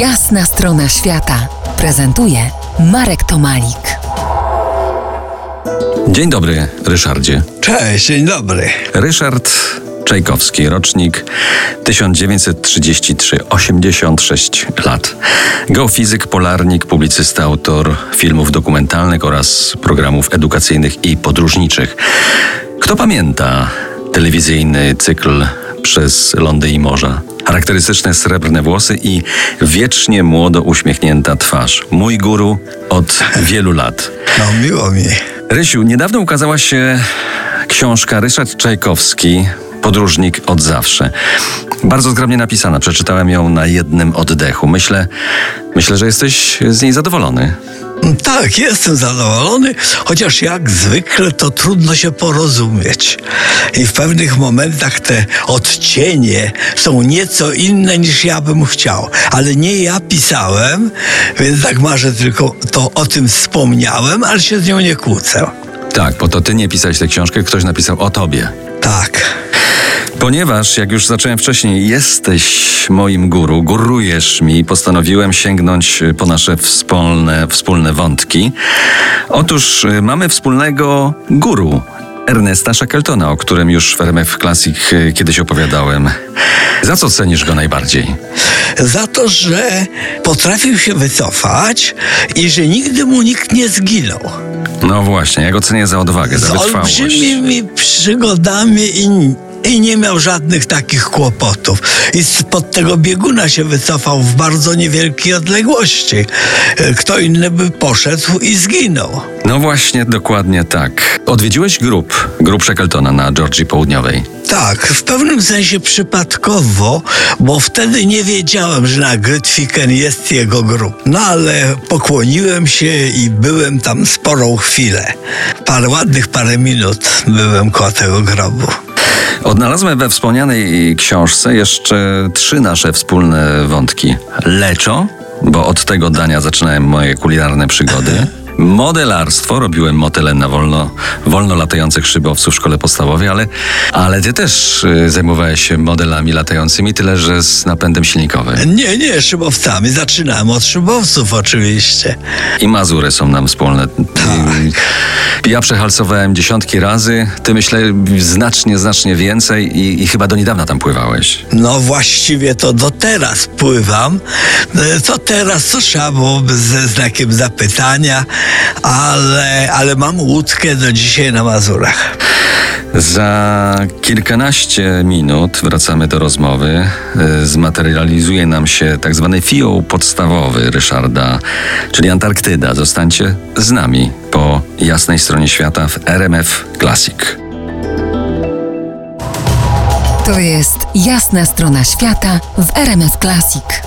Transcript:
Jasna strona świata prezentuje Marek Tomalik. Dzień dobry, Ryszardzie. Cześć, dzień dobry. Ryszard Czajkowski, rocznik 1933, 86 lat. Geofizyk, polarnik, publicysta, autor filmów dokumentalnych oraz programów edukacyjnych i podróżniczych. Kto pamięta telewizyjny cykl przez lądy i morza? Charakterystyczne srebrne włosy i wiecznie młodo uśmiechnięta twarz. Mój guru od wielu lat. No miło mi. Rysiu, niedawno ukazała się książka Ryszard Czajkowski, Podróżnik od zawsze. Bardzo zgrabnie napisana, przeczytałem ją na jednym oddechu. Myślę, myślę, że jesteś z niej zadowolony. Tak, jestem zadowolony, chociaż jak zwykle to trudno się porozumieć. I w pewnych momentach te odcienie są nieco inne niż ja bym chciał. Ale nie ja pisałem, więc tak marzę tylko to o tym wspomniałem, ale się z nią nie kłócę. Tak, bo to ty nie pisałeś tę książkę, ktoś napisał o tobie. Tak. Ponieważ, jak już zacząłem wcześniej, jesteś moim guru, gurujesz mi, postanowiłem sięgnąć po nasze wspólne, wspólne wątki. Otóż y, mamy wspólnego guru, Ernesta Shackletona, o którym już w RMF Classic y, kiedyś opowiadałem. Za co cenisz go najbardziej? Za to, że potrafił się wycofać i że nigdy mu nikt nie zginął. No właśnie, ja go cenię za odwagę, za Z wytrwałość. olbrzymimi przygodami i, i nie miał żadnych takich kłopotów. I spod tego bieguna się wycofał w bardzo niewielkiej odległości. E, Kto inny by poszedł i zginął. No właśnie, dokładnie tak. Odwiedziłeś grup, grup Shackletona na Georgii Południowej. Tak, w pewnym sensie przypadkowo, bo wtedy nie wiedziałem, że na Grytwiken jest jego grup. No ale pokłoniłem się i byłem tam sporą chwilę. Parę ładnych parę minut byłem koło tego grobu. Odnalazłem we wspomnianej książce jeszcze trzy nasze wspólne wątki. Leczo, bo od tego dania zaczynałem moje kulinarne przygody. Modelarstwo, robiłem motele na wolno, wolno latających szybowców w szkole podstawowej, ale, ale ty też y, zajmowałeś się modelami latającymi, tyle że z napędem silnikowym. Nie, nie, szybowcami. Zaczynałem od szybowców oczywiście. I Mazury są nam wspólne. Ja przehalsowałem dziesiątki razy, ty myślę znacznie, znacznie więcej i, i chyba do niedawna tam pływałeś. No właściwie to do teraz pływam. E, To teraz to trzeba byłoby ze znakiem zapytania, ale, ale mam łódkę do dzisiaj na Mazurach. Za kilkanaście minut wracamy do rozmowy. Y, Zmaterializuje nam się tak zwany fioł podstawowy Ryszarda, czyli Antarktyda. Zostańcie z nami po jasnej stronie świata w RMF Classic. To jest Jasna strona świata w RMS Classic.